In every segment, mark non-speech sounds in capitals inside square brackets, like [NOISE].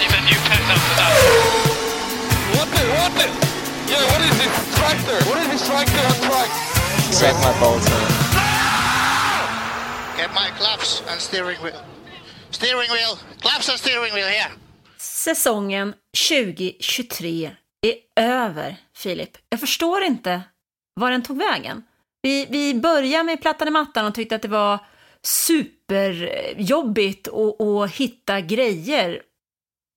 I need a new pen after that. What the, what the? Yeah, what is this tractor? What is this tractor on track? Suck my balls, man. Get my claps and steering wheel. Steering wheel. Claps and steering wheel here. Säsongen 2023 är över, Filip. Jag förstår inte var den tog vägen. Vi, vi började med plattan i mattan och tyckte att det var superjobbigt att, att hitta grejer.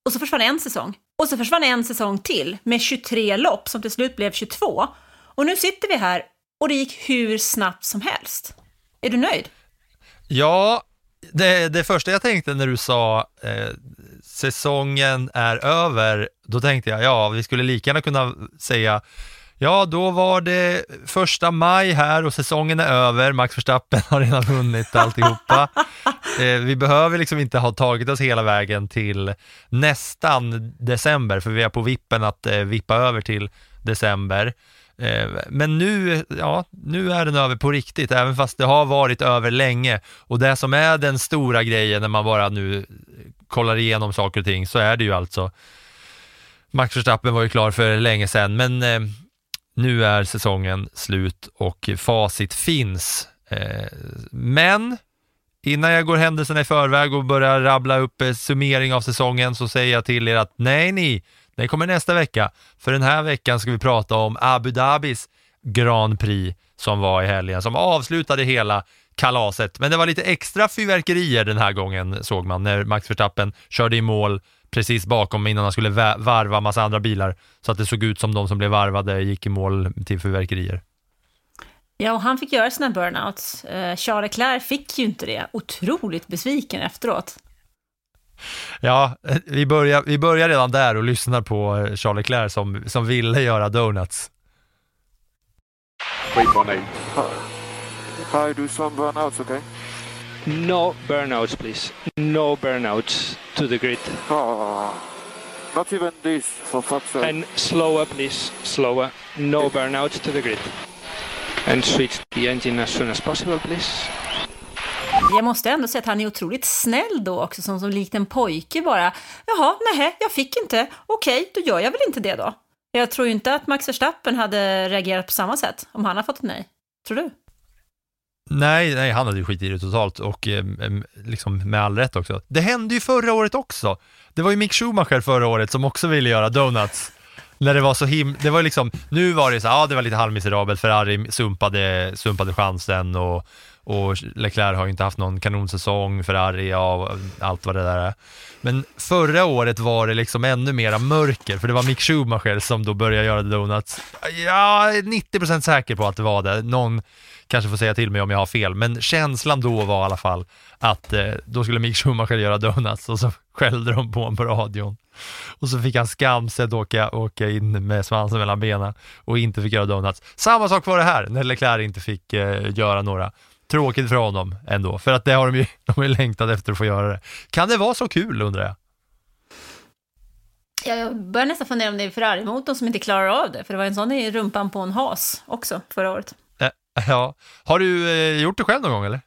Och så försvann en säsong. Och så försvann en säsong till med 23 lopp som till slut blev 22. Och nu sitter vi här och det gick hur snabbt som helst. Är du nöjd? Ja, det, det första jag tänkte när du sa eh, säsongen är över, då tänkte jag ja, vi skulle lika gärna kunna säga Ja, då var det första maj här och säsongen är över. Max Verstappen har redan vunnit alltihopa. [LAUGHS] Eh, vi behöver liksom inte ha tagit oss hela vägen till nästan december, för vi är på vippen att eh, vippa över till december. Eh, men nu, ja, nu är den över på riktigt, även fast det har varit över länge. Och det som är den stora grejen när man bara nu kollar igenom saker och ting, så är det ju alltså Max Verstappen var ju klar för länge sedan, men eh, nu är säsongen slut och facit finns. Eh, men innan jag går händelserna i förväg och börjar rabbla upp eh, summering av säsongen så säger jag till er att nej, ni, det kommer nästa vecka. För den här veckan ska vi prata om Abu Dhabis Grand Prix som var i helgen, som avslutade hela kalaset. Men det var lite extra fyrverkerier den här gången såg man när Max Verstappen körde i mål precis bakom innan han skulle varva massa andra bilar så att det såg ut som de som blev varvade gick i mål till fyrverkerier. Ja, och han fick göra sina burnouts. Uh, Charles Leclerc fick ju inte det. Otroligt besviken efteråt. Ja, vi börjar, vi börjar redan där och lyssnar på eh, Charles Leclerc som, som ville göra donuts. Wait. Hi, do some burnouts, okay? No burnouts, please. No burnouts to the grid. Oh, not even this, for fuck's sake. And slower, please. Slower. No burnouts to the grid. And switch the engine as soon as possible, please. Jag måste ändå säga att han är otroligt snäll då också, som, som likt en pojke bara. Jaha, nej, jag fick inte. Okej, då gör jag väl inte det då. Jag tror ju inte att Max Verstappen hade reagerat på samma sätt om han har fått ett nej. Tror du? Nej, nej, han hade ju skit i det totalt och eh, liksom med all rätt också. Det hände ju förra året också. Det var ju Mick Schumacher förra året som också ville göra donuts. När det var så him... Det var liksom, nu var det så ja det var lite halvmiserabelt, Ferrari sumpade, sumpade chansen och, och Leclerc har ju inte haft någon kanonsäsong, Ferrari, ja, mm, allt vad det där är. Men förra året var det liksom ännu mera mörker, för det var Mick Schumacher som då började göra donuts. Jag är 90% säker på att det var det. Någon kanske får säga till mig om jag har fel, men känslan då var i alla fall att eh, då skulle Mick Schumacher göra donuts och så [LAUGHS] skällde de på honom på radion. Och så fick han skamset åka, åka in med svansen mellan benen och inte fick göra donuts. Samma sak var det här, när Leclerc inte fick eh, göra några. Tråkigt för honom ändå, för att det har de ju, [LAUGHS] de har ju längtat efter att få göra det. Kan det vara så kul undrar jag? Jag börjar nästan fundera om det är Ferrari-motorn som inte klarar av det, för det var en sån i rumpan på en has också förra året. [LAUGHS] Ja. Har du eh, gjort det själv någon gång eller?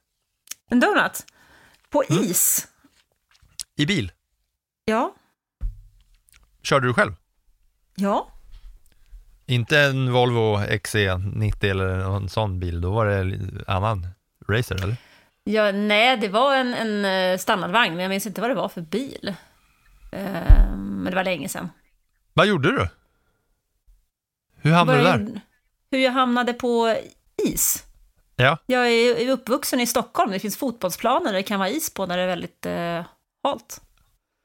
En donut? På mm. is? I bil? Ja. Körde du själv? Ja. Inte en Volvo XC90 eller någon sån bil, då var det annan racer eller? Ja, nej, det var en, en eh, standardvagn, men jag minns inte vad det var för bil. Uh, men det var länge sedan. Vad gjorde du? Hur hamnade du där? Hur jag hamnade på is. Ja. Jag är uppvuxen i Stockholm, det finns fotbollsplaner där det kan vara is på när det är väldigt eh, halt.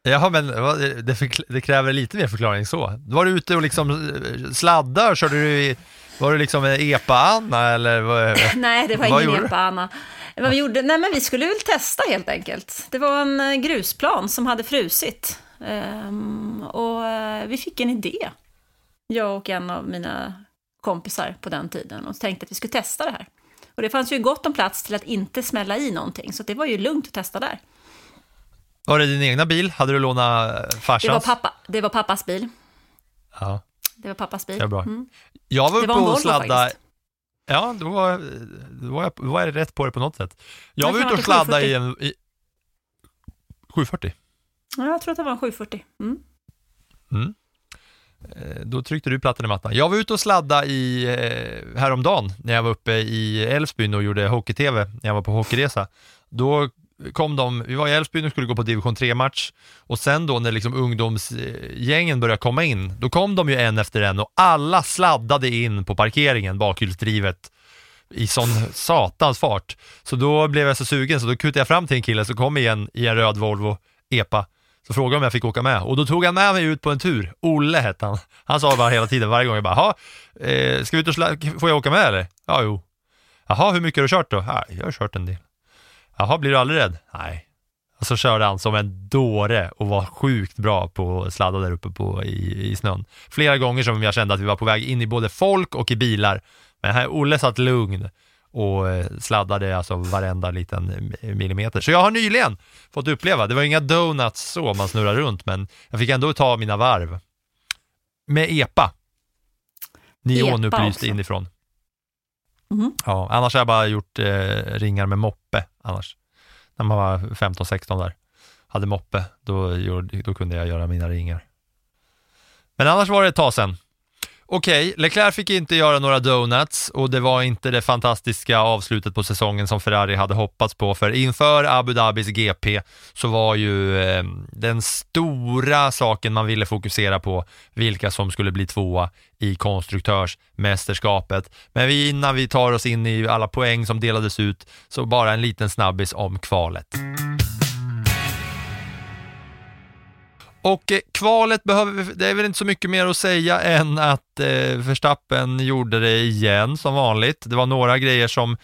Jaha, men det, det, kräver lite mer förklaring så. Var du ute och liksom eh, sladdade? Körde du var du liksom epa-Anna eller? Vad, [LAUGHS] Nej, det var ingen epa-Anna. Vad vi gjorde? Nej, men vi skulle väl testa helt enkelt. Det var en eh, grusplan som hade frusit. Ehm, och eh, vi fick en idé, jag och en av mina kompisar på den tiden, och tänkte att vi skulle testa det här. Och det fanns ju gott om plats till att inte smälla i någonting, så det var ju lugnt att testa där. Var det din egna bil? Hade du lånat eh, farsans? Det var, pappa, det var pappas bil. Ja, Det var pappas bil. det är bra. Mm. Jag var Det var och sladda. faktiskt. Ja, då var, då, var jag, då var jag rätt på det på något sätt. Jag Det var ute och sladda i en... I, 740. Ja, jag tror att det var en 740. Mm. Mm. Eh, då tryckte du plattan i mattan. Jag var ute och sladda i, eh, häromdagen när jag var uppe i Älvsbyn och gjorde hockey-tv när jag var på hockeyresa. Då kom de, vi var i Älvsbyn och skulle gå på division 3-match och sen då när liksom ungdomsgängen började komma in, då kom de ju en efter en och alla sladdade in på parkeringen, bakhjulsdrivet i sån satans fart. Så då blev jag så sugen så då kutade jag fram till en kille som kom igen i en röd Volvo EPA. Så frågade om jag fick åka med och då tog han med mig ut på en tur. Olle hette han. Han sa bara hela tiden, varje gång jag bara, "Jaha, eh, ska vi ut och sla- får jag åka med eller? Ja, jo. Jaha, hur mycket har du kört då? Ja, jag har kört en del. Jaha, blir du aldrig rädd? Nej. Och så körde han som en dåre och var sjukt bra på att sladda där uppe på, i, i snön. Flera gånger som jag kände att vi var på väg in i både folk och i bilar. Men här Olle satt lugn och eh, sladdade alltså varenda liten millimeter. Så jag har nyligen fått uppleva, det var inga donuts så man snurrar runt, men jag fick ändå ta mina varv. Med EPA. Neonupplyst också. inifrån. Mhm. Ja, annars har jag bara gjort eh, ringar med moppe annars. När man var 15-16 där. Hade moppe, då, då kunde jag göra mina ringar. Men annars var det ett tag sedan. Okej, Leclerc fick inte göra några donuts och det var inte det fantastiska avslutet på säsongen som Ferrari hade hoppats på, för inför Abu Dhabis GP så var ju eh, den stora saken man ville fokusera på vilka som skulle bli tvåa i konstruktörsmästerskapet. Men vi, innan vi tar oss in i alla poäng som delades ut, så bara en liten snabbis om kvalet. Och eh, kvalet behöver vi, det är väl inte så mycket mer att säga än att eh, Verstappen gjorde det igen som vanligt. Det var några grejer som,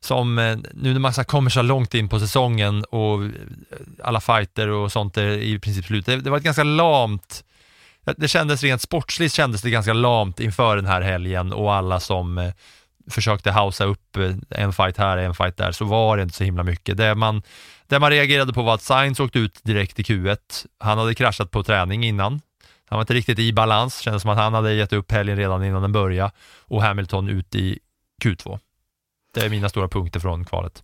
som eh, nu när man så kommer så långt in på säsongen och eh, alla fighter och sånt är i princip slut. Det, det var ett ganska lamt, det kändes rent sportsligt kändes det ganska lamt inför den här helgen och alla som eh, försökte hausa upp en fight här, en fight där, så var det inte så himla mycket. Det man, det man reagerade på var att Sainz åkte ut direkt i Q1. Han hade kraschat på träning innan. Han var inte riktigt i balans, kändes som att han hade gett upp helgen redan innan den började och Hamilton ut i Q2. Det är mina stora punkter från kvalet.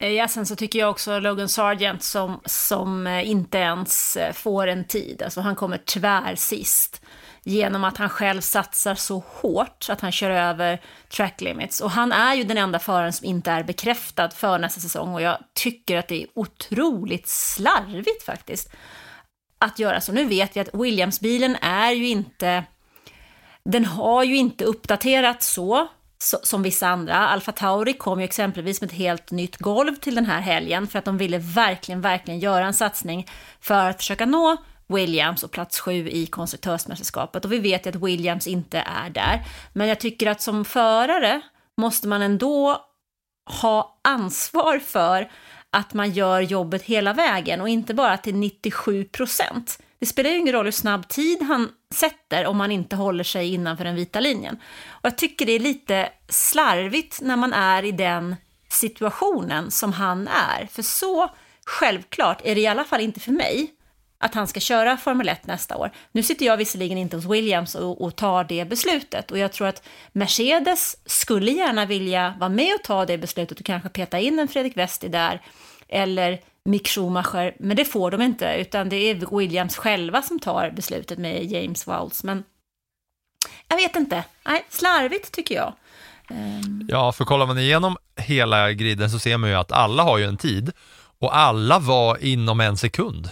Eh, ja, sen så tycker jag också Logan Sargent som, som eh, inte ens eh, får en tid. Alltså han kommer tvär sist. Genom att han själv satsar så hårt att han kör över track limits. Och han är ju den enda föraren som inte är bekräftad för nästa säsong. Och jag tycker att det är otroligt slarvigt faktiskt. Att göra så. Nu vet vi att Williams-bilen är ju inte... Den har ju inte uppdaterats så så, som vissa andra. Alfa Tauri kom ju exempelvis med ett helt nytt golv till den här helgen för att de ville verkligen, verkligen göra en satsning för att försöka nå Williams och plats sju i konstruktörsmästerskapet. Och vi vet ju att Williams inte är där. Men jag tycker att som förare måste man ändå ha ansvar för att man gör jobbet hela vägen och inte bara till 97 procent. Det spelar ju ingen roll hur snabb tid han sätter om man inte håller sig innanför den vita linjen. Och jag tycker det är lite slarvigt när man är i den situationen som han är. För så självklart är det i alla fall inte för mig att han ska köra Formel 1 nästa år. Nu sitter jag visserligen inte hos Williams och, och tar det beslutet och jag tror att Mercedes skulle gärna vilja vara med och ta det beslutet och kanske peta in en Fredrik Westi där eller Mick Schumacher, men det får de inte, utan det är Williams själva som tar beslutet med James Vowles. Men jag vet inte, nej, slarvigt tycker jag. Ehm. Ja, för kollar man igenom hela griden så ser man ju att alla har ju en tid och alla var inom en sekund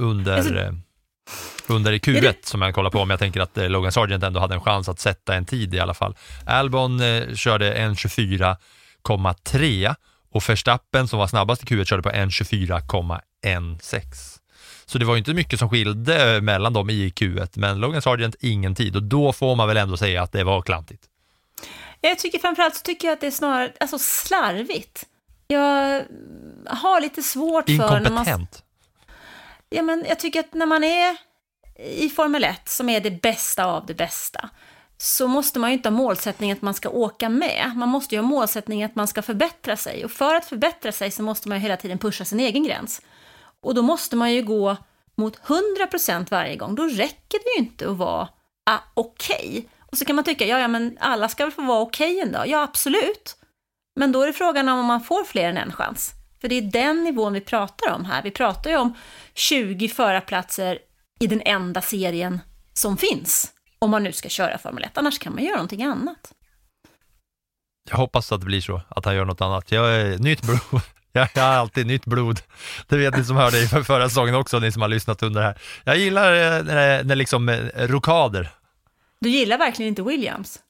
under, Alltså- eh, under i Är Q1 det- som jag kollar på om jag tänker att eh, Logan Sargent ändå hade en chans att sätta en tid i alla fall. Albon eh, körde en 24,3 och Verstappen som var snabbast i Q1 körde på en 24,16. Så det var ju inte mycket som skilde eh, mellan dem i Q1, men Logan Sargent ingen tid och då får man väl ändå säga att det var klantigt. Jag tycker framförallt så tycker jag att det är snarare alltså slarvigt. Jag har lite svårt för. Inkompetent ja, men jag tycker att när man är i Formel 1, som är det bästa av det bästa, så måste man ju inte ha målsättningen att man ska åka med. Man måste ju ha målsättningen att man ska förbättra sig. Och för att förbättra sig så måste man ju hela tiden pusha sin egen gräns. Och då måste man ju gå mot 100% varje gång. Då räcker det ju inte att vara ah, okej. Okay. Och så kan man tycka, ja, ja, men alla ska väl få vara okej okay en dag? Ja, absolut. Men då är det frågan om man får fler än en chans. För det är den nivån vi pratar om här. Vi pratar ju om 20 förarplatser i den enda serien som finns. Om man nu ska köra Formel 1, annars kan man göra någonting annat. Jag hoppas att det blir så, att han gör något annat. Jag är nytt blod. [LAUGHS] Jag har alltid nytt blod. Det vet ni som hörde i förra säsongen också, ni som har lyssnat under här. Jag gillar eh, när, när liksom eh, rokader. Du gillar verkligen inte Williams?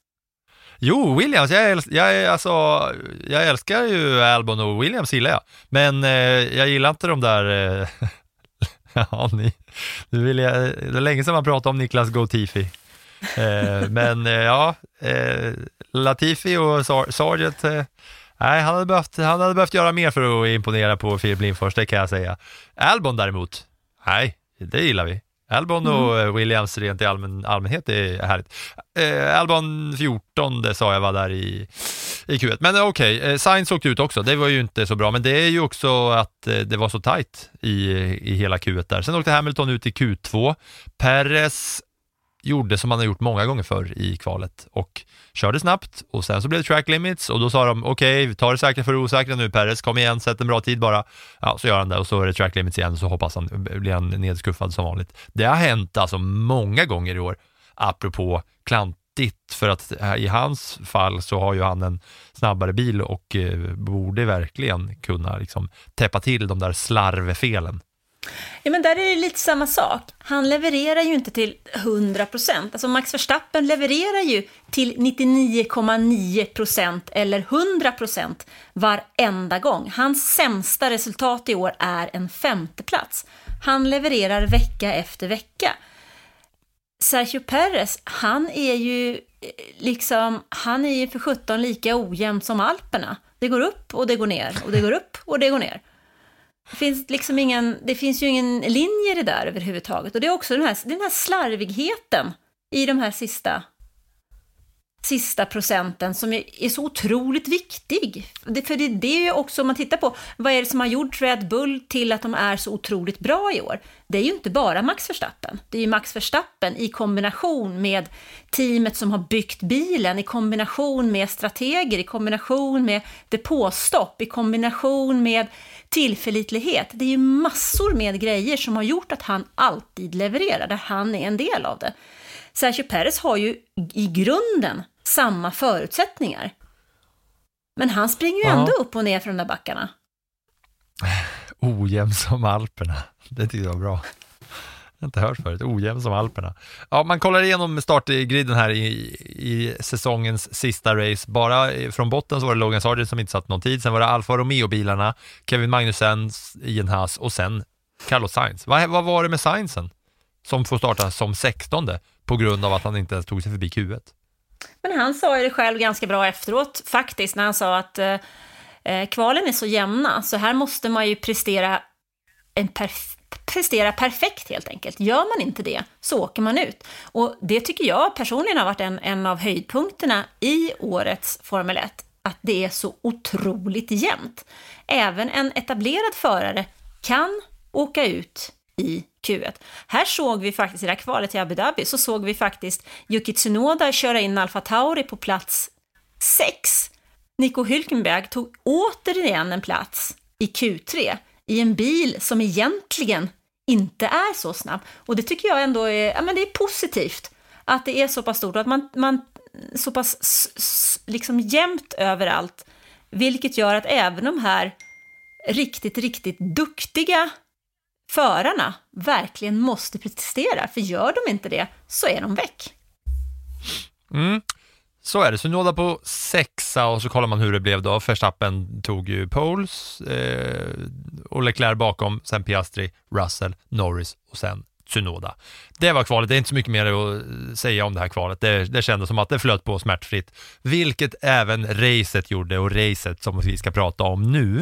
Jo, Williams, jag, äl, jag, alltså, jag älskar ju Albon och Williams gillar jag. Men eh, jag gillar inte de där, eh, [LAUGHS] ja, ni, nu vill jag, det är länge sedan man pratade om Niklas Gotifi. Eh, men eh, ja, eh, Latifi och Sar Sargent, eh, nej, han hade, behövt, han hade behövt göra mer för att imponera på Filip Lindfors, det kan jag säga. Albon däremot, nej, det gillar vi. Albon och mm. Williams rent i allmän, allmänhet är härligt. Eh, Albon 14 sa jag var där i, i Q1. Men eh, okej, okay, eh, Sainz åkte ut också. Det var ju inte så bra, men det är ju också att eh, det var så tajt i, i hela Q1 där. Sen åkte Hamilton ut i Q2. Perez gjorde som han har gjort många gånger förr i kvalet och körde snabbt och sen så blev det track limits och då sa de okej, okay, ta det säkra för det osäkra nu Perez, kom igen, sätt en bra tid bara. Ja, så gör han det och så är det track limits igen och så hoppas han, blir han nedskuffad som vanligt. Det har hänt alltså många gånger i år, apropå klantigt, för att i hans fall så har ju han en snabbare bil och eh, borde verkligen kunna liksom täppa till de där slarvfelen. Ja, men där är det lite samma sak. Han levererar ju inte till 100 procent. Alltså Max Verstappen levererar ju till 99,9 procent eller 100 procent varenda gång. Hans sämsta resultat i år är en femteplats. Han levererar vecka efter vecka. Sergio Perez, han är ju eh, liksom, han är ju för 17 lika ojämn som Alperna. Det går upp och det går ner och det går upp och det går ner. Det finns, liksom ingen, det finns ju ingen linje i det där överhuvudtaget. Och det är också den här, den här slarvigheten i de här sista, sista procenten som är, är så otroligt viktig. Det, för det, det är ju också, om man tittar på vad är det som har gjort Red Bull till att de är så otroligt bra i år? Det är ju inte bara Max Verstappen. Det är ju Max Verstappen i kombination med teamet som har byggt bilen, i kombination med strateger, i kombination med depåstopp, i kombination med tillförlitlighet. Det är ju massor med grejer som har gjort att han alltid levererar, där han är en del av det. Sergio Perez har ju i grunden samma förutsättningar. Men han springer ju ändå upp och ner från de där backarna. [LAUGHS] Ojämn som Alperna, det tyckte jag var bra. Jag har inte hört förut, ojämn som Alperna. Ja, man kollar igenom startgriden här i, i säsongens sista race. Bara eh, från botten så var det Logan Sargent som inte satt någon tid, sen var det Alfa Romeo-bilarna, Kevin Magnussen, Ian Haas och sen Carlos Sainz. Vad, vad var det med Sainzen som får starta som 16 på grund av att han inte ens tog sig förbi Q1? Men han sa ju det själv ganska bra efteråt faktiskt, när han sa att eh, eh kvalen är så jämna, så här måste man ju prestera en perfekt prestera perfekt helt enkelt. Gör man inte det så åker man ut. Och det tycker jag personligen har varit en, en av höjdpunkterna i årets Formel 1, att det är så otroligt jämnt. Även en etablerad förare kan åka ut i Q1. Här såg vi faktiskt, i det här kvalet till Abu Dhabi, så såg vi faktiskt Yuki Tsunoda köra in Alfa Tauri på plats 6. Nico Hülkenberg tog återigen en plats i Q3 i en bil som egentligen inte är så snabb. Och det tycker jag ändå är, ja, men det är positivt att det är så pass stort och att man, man så pass liksom jämnt överallt, vilket gör att även de här riktigt, riktigt duktiga förarna verkligen måste protestera, för gör de inte det så är de väck. Mm. Så är det, så nådde på sexa och så kollar man hur det blev då. Verstappen tog ju poles eh, och Leclerc bakom, sen Piastri, Russell, Norris och sen Tsunoda. Det var kvalet, det är inte så mycket mer att eh, säga om det här kvalet. Det, det kändes som att det flöt på smärtfritt, vilket även racet gjorde och racet som vi ska prata om nu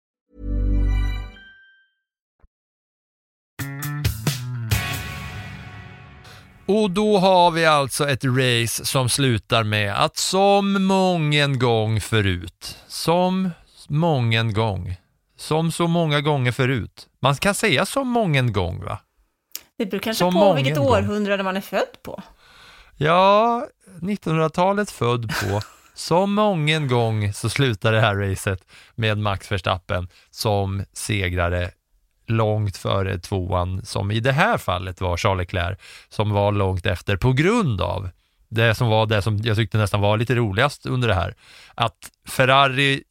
Och då har vi alltså ett race som slutar med att som mången gång förut, som mången gång, som så många gånger förut. Man kan säga som mången gång va? Det beror kanske Som på vilket mången gång. århundrade man är född på. Ja, 1900-talet född på. Som mången gång så slutar det här racet med Max Verstappen som segrare långt före tvåan, som i det här fallet var Charles Leclerc, som var långt efter på grund av det som var det som jag tyckte nästan var lite roligast under det här. Att Ferrari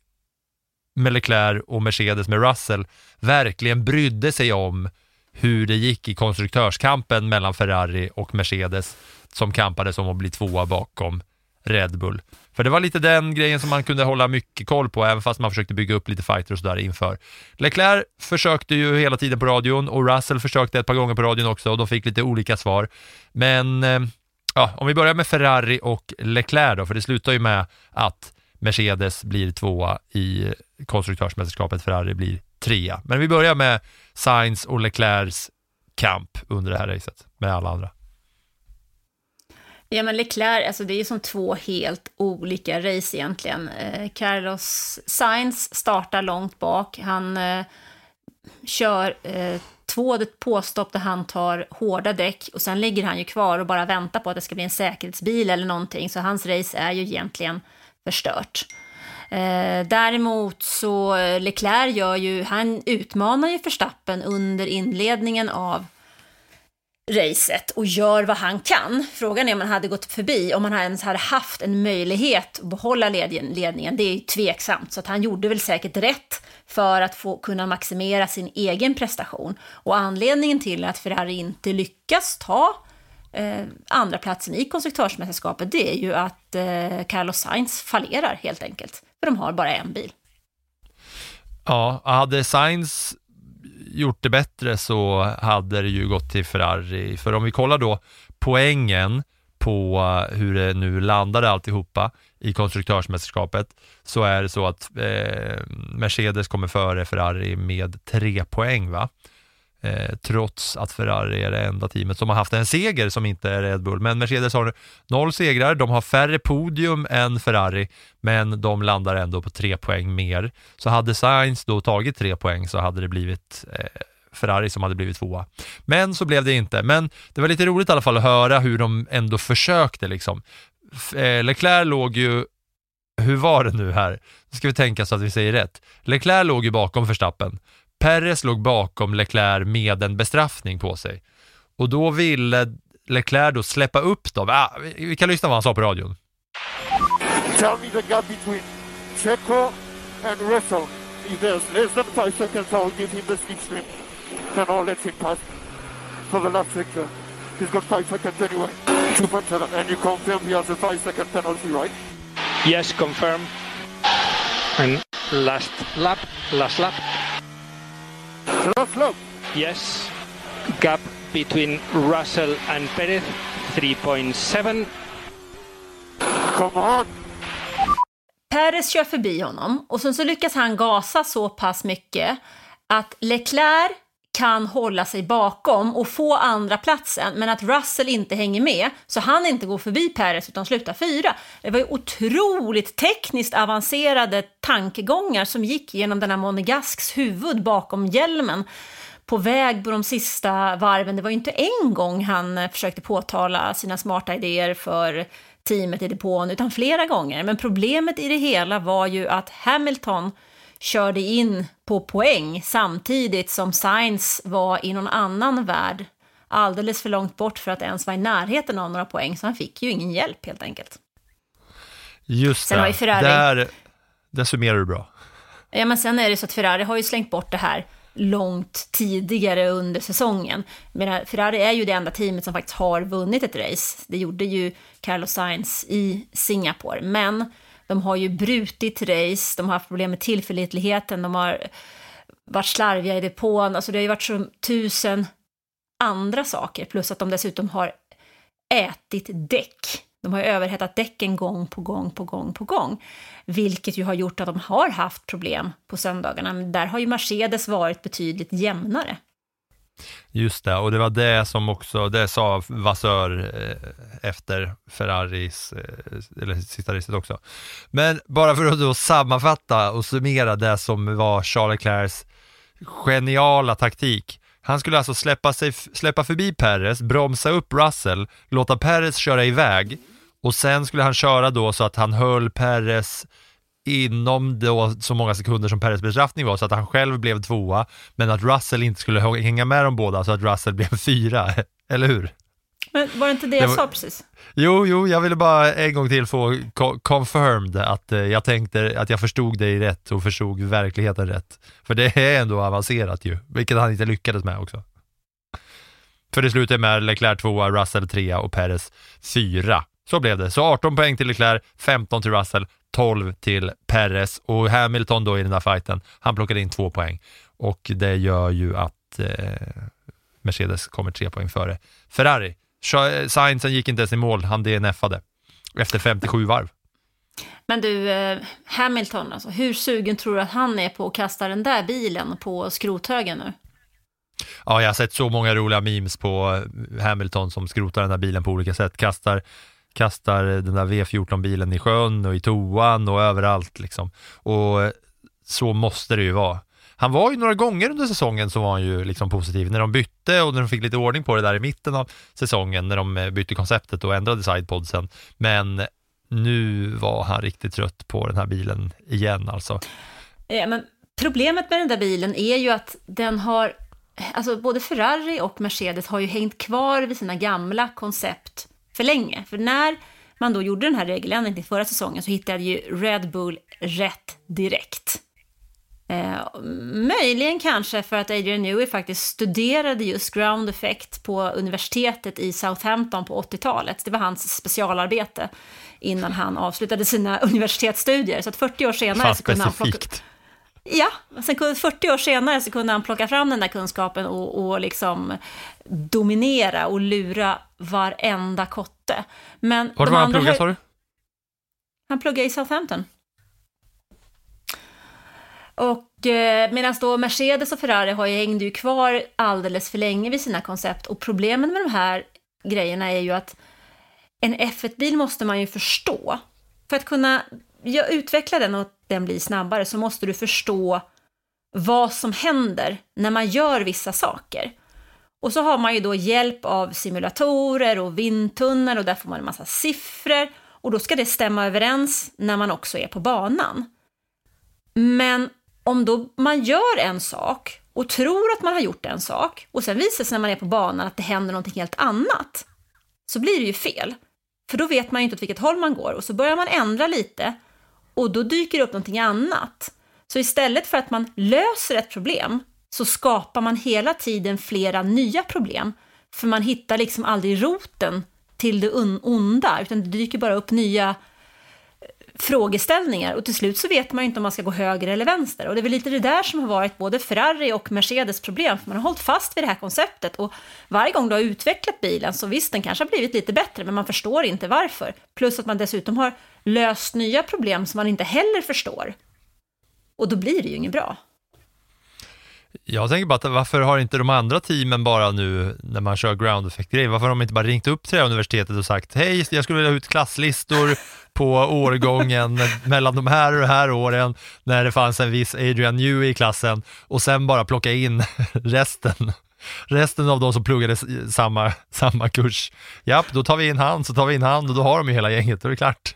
med Leclerc och Mercedes med Russell verkligen brydde sig om hur det gick i konstruktörskampen mellan Ferrari och Mercedes som kampades om att bli tvåa bakom Red Bull. För det var lite den grejen som man kunde hålla mycket koll på, även fast man försökte bygga upp lite fighter och sådär inför. Leclerc försökte ju hela tiden på radion och Russell försökte ett par gånger på radion också och de fick lite olika svar. Men eh, ja, om vi börjar med Ferrari och Leclerc då, för det slutar ju med att Mercedes blir tvåa i konstruktörsmästerskapet, Ferrari blir trea. Men vi börjar med Sainz och Leclercs kamp under det här racet med alla andra. Ja, men Leclerc, alltså det är ju som två helt olika race egentligen. Eh, Carlos Sainz startar långt bak. Han eh, kör eh, två påstopp där han tar hårda däck och sen ligger han ju kvar och bara väntar på att det ska bli en säkerhetsbil eller någonting. Så hans race är ju egentligen förstört. Eh, däremot så eh, Leclerc gör ju, han utmanar ju Verstappen under inledningen av racet och gör vad han kan. Frågan är om han hade gått förbi, om han ens hade haft en möjlighet att behålla ledningen, det är ju tveksamt. Så att han gjorde väl säkert rätt för att få kunna maximera sin egen prestation. Och anledningen till att Ferrari inte lyckas ta eh, andra platsen i konstruktörsmästerskapet, det är ju att eh, Carlos Sainz fallerar helt enkelt. För de har bara en bil. Ja, hade Sainz gjort det bättre så hade det ju gått till Ferrari. För om vi kollar då poängen på eh, hur det nu landade alltihopa i konstruktörsmästerskapet så är det så att eh, Mercedes kommer före Ferrari med tre poäng va? Eh, trots att Ferrari är det enda teamet som har haft en seger som inte är Red Bull. Men Mercedes har noll segrar, de har färre podium än Ferrari, men de landar ändå på tre poäng mer. Så hade Sainz då tagit tre poäng så hade det blivit eh, Ferrari som hade blivit tvåa. Men så blev det inte. Men det var lite roligt i alla fall att höra hur de ändå försökte liksom. Eh, Leclerc låg ju hur var det nu här? Nu ska vi tänka så att vi säger rätt. Leclerc låg ju bakom Verstappen. Perez låg bakom Leclerc med en bestraffning på sig. Och då ville Leclerc då släppa upp dem. Ah, vi- vi kan lyssna vad han sa på radion. Tell me the gap between Checo and Russell. If there's less than five seconds, I'll give him the slipstream. Then I'll let him pass for the last sector. He's got five seconds anyway. Two point seven. And you confirm he has a five second penalty, right? Yes, confirm. And last lap, last lap. Last lap. Yes. Gap between Russell and Perez, 3.7. Come on. Perez kör förbi honom och sen så lyckas han gasa så pass mycket att Leclerc kan hålla sig bakom och få andra platsen men att Russell inte hänger med så han inte går förbi Perez utan slutar fyra. Det var ju otroligt tekniskt avancerade tankegångar som gick genom denna Monegasks huvud bakom hjälmen på väg på de sista varven. Det var ju inte en gång han försökte påtala sina smarta idéer för teamet i depån, utan flera gånger. Men problemet i det hela var ju att Hamilton körde in på poäng samtidigt som Sainz var i någon annan värld alldeles för långt bort för att ens vara i närheten av några poäng, så han fick ju ingen hjälp helt enkelt. Just Sen det, Ferrari- där, där summerar du bra. Ja, men sen är det så att Ferrari har ju slängt bort det här långt tidigare under säsongen. Men Ferrari är ju det enda teamet som faktiskt har vunnit ett race. Det gjorde ju Carlos Sainz i Singapore. Men de har ju brutit race, de har haft problem med tillförlitligheten, de har varit slarviga i depån. Alltså det har ju varit som tusen andra saker. Plus att de dessutom har ätit däck. De har ju överhettat däcken gång på gång på gång på gång. Vilket ju har gjort att de har haft problem på söndagarna. Men där har ju Mercedes varit betydligt jämnare. Just det, och det var det som också, det sa Vassör eh, efter Ferraris, eh, eller sista racet också. Men bara för att då sammanfatta och summera det som var Charles Leclercs geniala taktik. Han skulle alltså släppa, sig, släppa förbi Perez, bromsa upp Russell, låta Perez köra iväg och sen skulle han köra då så att han höll Perez inom då så många sekunder som Perez bestraffning var så att han själv blev tvåa men att Russell inte skulle hänga med dem båda så att Russell blev [LAUGHS] fyra, [LAUGHS] eller hur? Men var det inte det, det jag var... sa precis? Jo, jo, jag ville bara en gång till få confirmed att eh, jag tänkte att jag förstod dig rätt och förstod verkligheten rätt. För det är ändå avancerat ju, vilket han inte lyckades med också. För det slutade med Leclerc tvåa, Russell trea och Perez fyra. Så blev det. Så 18 poäng till Leclerc, 15 till Russell, 12 till Perez och Hamilton då i den där fighten, han plockade in två poäng och det gör ju att eh, Mercedes kommer tre poäng före Ferrari. Sainzen gick inte ens i mål, han DNFade efter 57 varv. Men du, eh, Hamilton, alltså, hur sugen tror du att han är på att kasta den där bilen på skrothögen nu? Ja, jag har sett så många roliga memes på Hamilton som skrotar den där bilen på olika sätt. Kastar, kastar den där V14-bilen i sjön och i toan och överallt liksom. Och eh, så måste det ju vara. Han var ju några gånger under säsongen så var han ju liksom positiv. När de bytte och när de fick lite ordning på det där i mitten av säsongen, när de eh, bytte konceptet och ändrade sidepodsen. Men nu var han riktigt trött på den här bilen igen alltså. Ja, men problemet med den där bilen är ju att den har, alltså både Ferrari och Mercedes har ju hängt kvar vid sina gamla koncept för länge. För när man då gjorde den här regeländringen till förra säsongen så hittade ju Red Bull rätt direkt. Eh, möjligen kanske för att Adrian Newey faktiskt studerade just ground effect på universitetet i Southampton på 80-talet. Det var hans specialarbete innan han avslutade sina [LAUGHS] universitetsstudier. Så att 40 år senare så kunde han plocka... Ja, sen 40 år senare så kunde han plocka fram den där kunskapen och, och liksom dominera och lura varenda kotte. Men Var var han pluggade sa du? Han pluggade i Southampton. Och eh, medan då Mercedes och Ferrari har ju, hängde ju kvar alldeles för länge vid sina koncept. Och problemen med de här grejerna är ju att en F1-bil måste man ju förstå. För att kunna ja, utveckla den och den blir snabbare så måste du förstå vad som händer när man gör vissa saker. Och så har man ju då hjälp av simulatorer och vindtunnor och där får man en massa siffror och då ska det stämma överens när man också är på banan. Men om då man gör en sak och tror att man har gjort en sak och sen visar sig när man är på banan att det händer någonting helt annat, så blir det ju fel. För då vet man ju inte åt vilket håll man går och så börjar man ändra lite och då dyker det upp någonting annat. Så istället för att man löser ett problem så skapar man hela tiden flera nya problem. För man hittar liksom aldrig roten till det onda, utan det dyker bara upp nya eh, frågeställningar och till slut så vet man ju inte om man ska gå höger eller vänster. Och det är väl lite det där som har varit både Ferrari och Mercedes problem, för man har hållit fast vid det här konceptet och varje gång du har utvecklat bilen så visst, den kanske har blivit lite bättre, men man förstår inte varför. Plus att man dessutom har löst nya problem som man inte heller förstår. Och då blir det ju inget bra. Jag tänker bara att varför har inte de andra teamen bara nu när man kör ground effect-grejer, varför har de inte bara ringt upp till det här universitetet och sagt hej, jag skulle vilja ha ut klasslistor [LAUGHS] på årgången mellan de här och de här åren när det fanns en viss Adrian Newey i klassen och sen bara plocka in [LAUGHS] resten. Resten av de som pluggade samma, samma kurs. Japp, då tar vi in han, så tar vi in han och då har de ju hela gänget, då är det klart.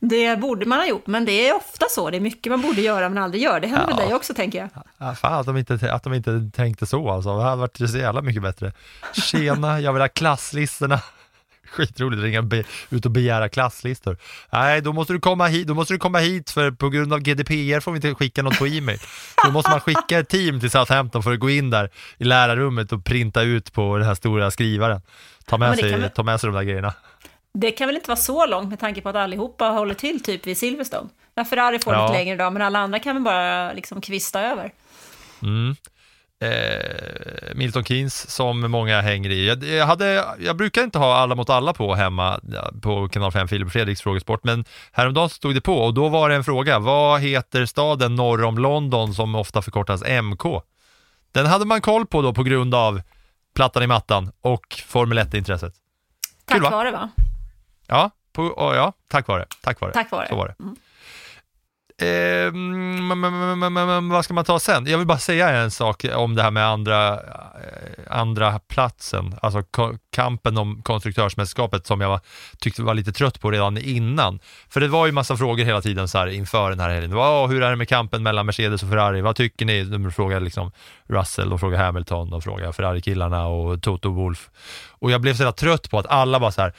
Det borde man ha gjort, men det är ofta så. Det är mycket man borde göra men aldrig gör. Det händer ja. väl dig också, tänker jag. Ja, fan att de, inte, att de inte tänkte så alltså. Det hade varit så jävla mycket bättre. Tjena, [LAUGHS] jag vill ha klasslistorna. [LAUGHS] Skitroligt ringa ut och begära klasslistor. Nej, då måste du komma hit, då måste du komma hit för på grund av GDPR får vi inte skicka något på e-mail. Då måste man skicka ett team till Southampton för att gå in där i lärarrummet och printa ut på den här stora skrivaren. Ta med, sig, väl- ta med sig de där grejerna. Det kan väl inte vara så långt med tanke på att allihopa håller till typ vid Silverstone. Ja, Ferrari får Ja. lite längre idag, men alla andra kan väl bara liksom kvista över. Mm. Eh, Milton Keynes som många hänger i. Jag, jag, hade, jag brukar inte ha alla mot alla på hemma på kanal 5 Filip och Fredriks frågesport, men häromdagen stod det på och då var det en fråga. Vad heter staden norr om London som ofta förkortas MK? Den hade man koll på då på grund av plattan i mattan och Formel 1-intresset. Tack Kul, va? vare va? Ja, på, ja, tack vare. Tack vare. Tack vare. Så var det. Mm. Eh, vad ska man ta sen? Jag vill bara säga en sak om det här med andra, eh, andra platsen, alltså kampen om konstruktörsmästerskapet som jag var, tyckte var lite trött på redan innan. För det var ju massa frågor hela tiden så här inför den här helgen. Wow, hur är det med kampen mellan Mercedes och Ferrari? Vad tycker ni? De frågar liksom Russell och frågar Hamilton och frågar Ferrari-killarna och Toto Wolff. Och jag blev så trött på att alla bara så här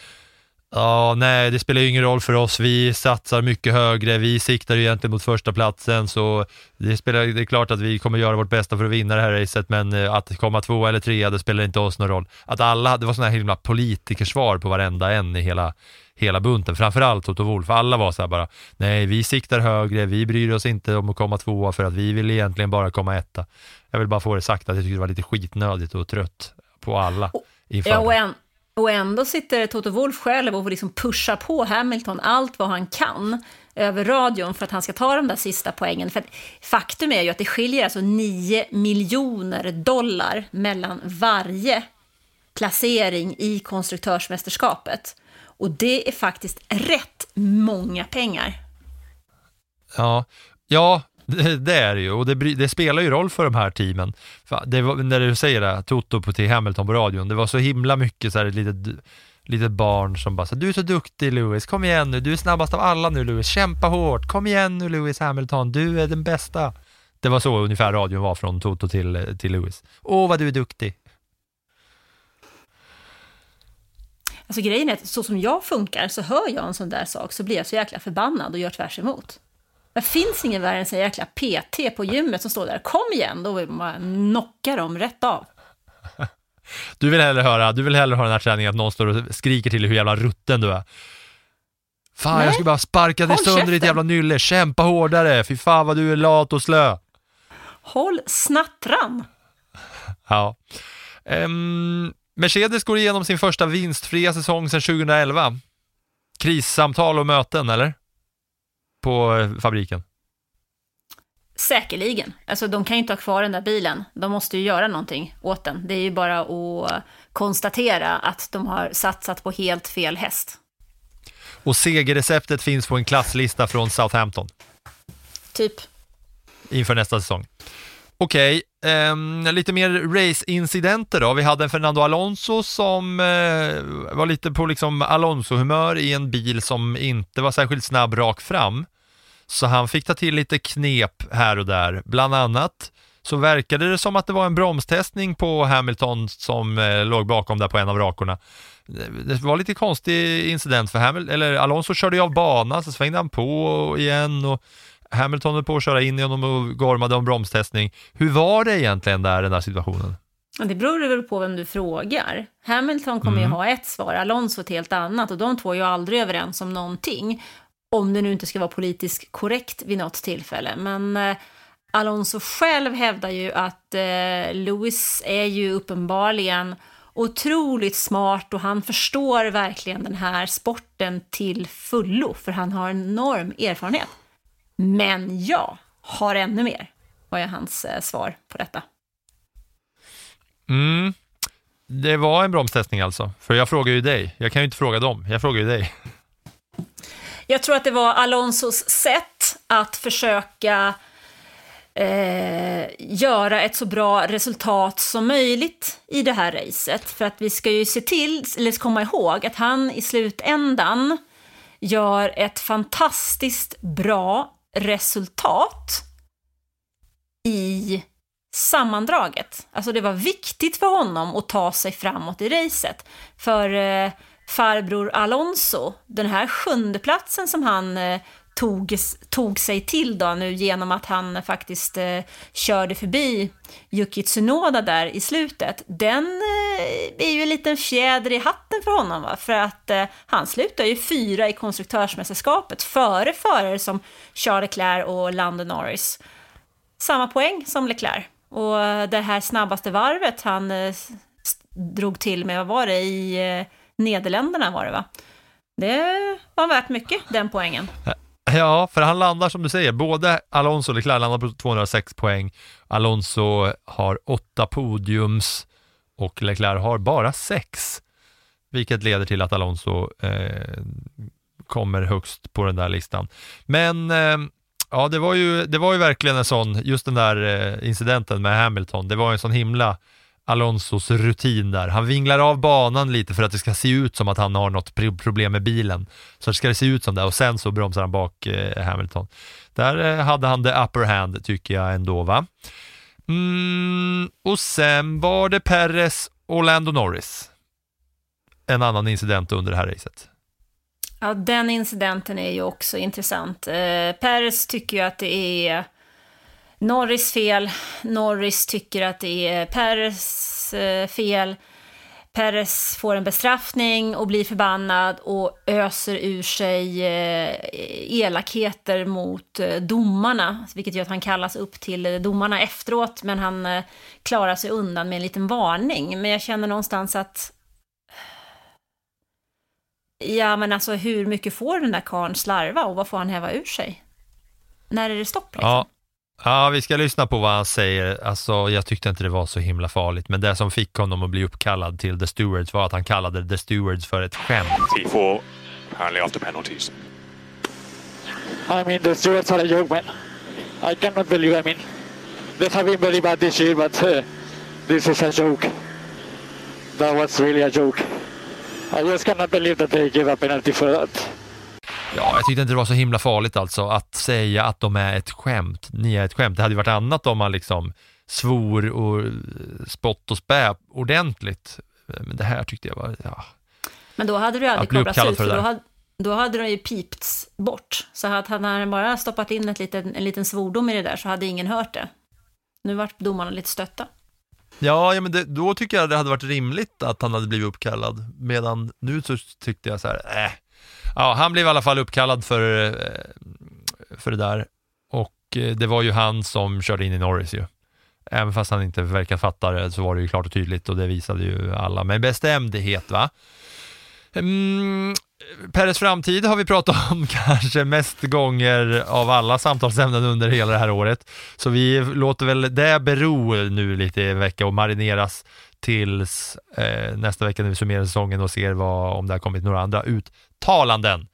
Ja, nej, det spelar ju ingen roll för oss. Vi satsar mycket högre. Vi siktar ju egentligen mot första platsen så det, spelar, det är klart att vi kommer göra vårt bästa för att vinna det här racet, men eh, att komma två eller trea, det spelar inte oss någon roll. Att alla, det var sådana här himla politikersvar på varenda en i hela, hela bunten. Framförallt Toto Wolff. Alla var så här bara, nej, vi siktar högre, vi bryr oss inte om att komma tvåa för att vi vill egentligen bara komma etta. Jag vill bara få det sagt att jag tycker det var lite skitnödigt och trött på alla inför Ja, och, en, och ändå sitter Toto Wolf själv och liksom pushar på Hamilton allt vad han kan över radion för att han ska ta de där sista poängen. För faktum är ju att det skiljer alltså 9 miljoner dollar mellan varje placering i konstruktörsmästerskapet. Och det är faktiskt rätt många pengar. Ja, ja det, det är det ju och det, det spelar ju roll för de här teamen. Det var, när du säger det, Toto på till Hamilton på radion, det var så himla mycket så här ett litet, litet barn som bara sa du är så duktig Lewis, kom igen nu, du är snabbast av alla nu Lewis, kämpa hårt, kom igen nu Lewis Hamilton, du är den bästa. Det var så ungefär radion var från Toto till, till Lewis. Åh vad du är duktig. Alltså grejen är att så som jag funkar så hör jag en sån där sak så blir jag så jäkla förbannad och gör tvärs emot. Det finns ingen värre än en jäkla PT på gymmet som står där, kom igen, då vill man knocka dem rätt av. Du vill hellre höra, du vill hellre höra den här träningen att någon står och skriker till dig hur jävla rutten du är. Fan, Nej. jag skulle bara sparka dig sönder ditt jävla nylle, kämpa hårdare, fy fan vad du är lat och slö. Håll snattran! Ja. Ehm, Mercedes går igenom sin första vinstfria säsong sedan 2011. Krissamtal och möten, eller? På fabriken. Säkerligen. Alltså de kan ju inte ha kvar den där bilen. De måste ju göra någonting åt den. Det är ju bara att konstatera att de har satsat på helt fel häst. Och segerreceptet finns på en klasslista från Southampton Typ. inför nästa säsong. Okej, ehm, lite mer race-incidenter då. Vi hade en Fernando Alonso som uh, var lite på liksom Alonso-humör i en bil som inte var särskilt snabb rakt fram. Så han fick ta till lite knep här och där. Bland annat så verkade det som att det var en bromstestning på Hamilton som eh, låg bakom där på en av rakorna. Det det var lite konstig incident för Hamilton, eller Alonso körde ju av banan, så svängde han på igen och Hamilton höll på att köra in i honom och gormade om bromstestning. Hur var det egentligen där, den där situationen? Det beror väl på vem du frågar. Hamilton kommer Mm. ju ha ett svar, Alonso ett helt annat och de två är ju aldrig överens om någonting. Om det nu inte ska vara politiskt korrekt vid något tillfälle. Men eh, Alonso själv hävdar ju att eh, Lewis är ju uppenbarligen otroligt smart och han förstår verkligen den här sporten till fullo för han har en enorm erfarenhet. Men jag har ännu mer, var ju hans eh, svar på detta. Mm. Det var en bromstestning alltså, för jag frågar ju dig. Jag kan ju inte fråga dem, jag frågar ju dig. Jag tror att det var Alonsos sätt att försöka eh, göra ett så bra resultat som möjligt i det här racet. För att vi ska ju se till, eller komma ihåg, att han i slutändan gör ett fantastiskt bra resultat i sammandraget. Alltså det var viktigt för honom att ta sig framåt i racet. För eh, farbror Alonso. Den här sjunde platsen som han eh, tog, tog sig till då nu genom att han faktiskt eh, körde förbi Yuki Tsunoda där i slutet. Den eh, är ju en liten fjäder i hatten för honom va? för att eh, han slutar ju fyra i konstruktörsmästerskapet före förare som Charles Leclerc och Lando Norris. Samma poäng som Leclerc. Och det här snabbaste varvet han eh, drog till med, vad var det, i eh, Nederländerna var det va? Det var värt mycket, den poängen. Ja, för han landar som du säger, både Alonso och Leclerc landar på 206 poäng. Alonso har åtta podiums och Leclerc har bara sex, vilket leder till att Alonso eh, kommer högst på den där listan. Men eh, ja, det var, ju, det var ju verkligen en sån, just den där eh, incidenten med Hamilton, det var en sån himla Alonsos rutin där. Han vinglar av banan lite för att det ska se ut som att han har något problem med bilen. Så ska det se ut som det och sen så bromsar han bak eh, Hamilton. Där eh, hade han the upper hand tycker jag ändå va. Mm, och sen var det Perez och Lando Norris. En annan incident under det här racet. Ja, den incidenten är ju också intressant. Eh, Perez tycker ju att det är Norris fel. Norris tycker att det är Peres eh, fel. Peres får en bestraffning och blir förbannad och öser ur sig eh, elakheter mot eh, domarna, vilket gör att han kallas upp till domarna efteråt, men han klarar sig undan med en liten varning. Men jag känner någonstans att Ja, men alltså hur mycket får den där karln slarva och vad får han häva ur sig? När är det stopp liksom? Ja, Ja, vi ska lyssna på vad han säger. Alltså, jag tyckte inte det var så himla farligt, men det som fick honom att bli uppkallad till The Stewards var att han kallade The Stewards för ett skämt. T4, apparently after penalties. I mean, the stewards are a joke, man. I cannot believe, I mean, they have been very bad this year, but uh, this is a joke. That was really a joke. I just cannot believe that they gave a penalty for that. Ja, jag tyckte inte det var så himla farligt alltså att säga att de är ett skämt. Ni är ett skämt. Det hade ju varit annat om man liksom svor och spott och spä ordentligt. Men det här tyckte jag var, ja. Men då hade du aldrig kopplats ut, för, för då hade, då hade de ju pipts bort. Så att hade han bara stoppat in ett liten, en liten svordom i det där så hade ingen hört det. Nu vart domarna lite stötta. Ja, ja men det, då tycker jag det hade varit rimligt att han hade blivit uppkallad. Medan nu så tyckte jag så här, äh, ja, han blev i alla fall uppkallad för, eh, för det där och eh, det var ju han som körde in i Norris ju. Även fast han inte verkar fatta det så var det ju klart och tydligt och det visade ju alla med bestämdhet. va. Mm, Peres framtid har vi pratat [LAUGHS] om kanske mest gånger av alla samtalsämnen under hela det här året. Så vi låter väl det bero nu lite i en vecka och marineras tills eh, nästa vecka när vi summerar säsongen och ser vad, om det har kommit några andra uttalanden.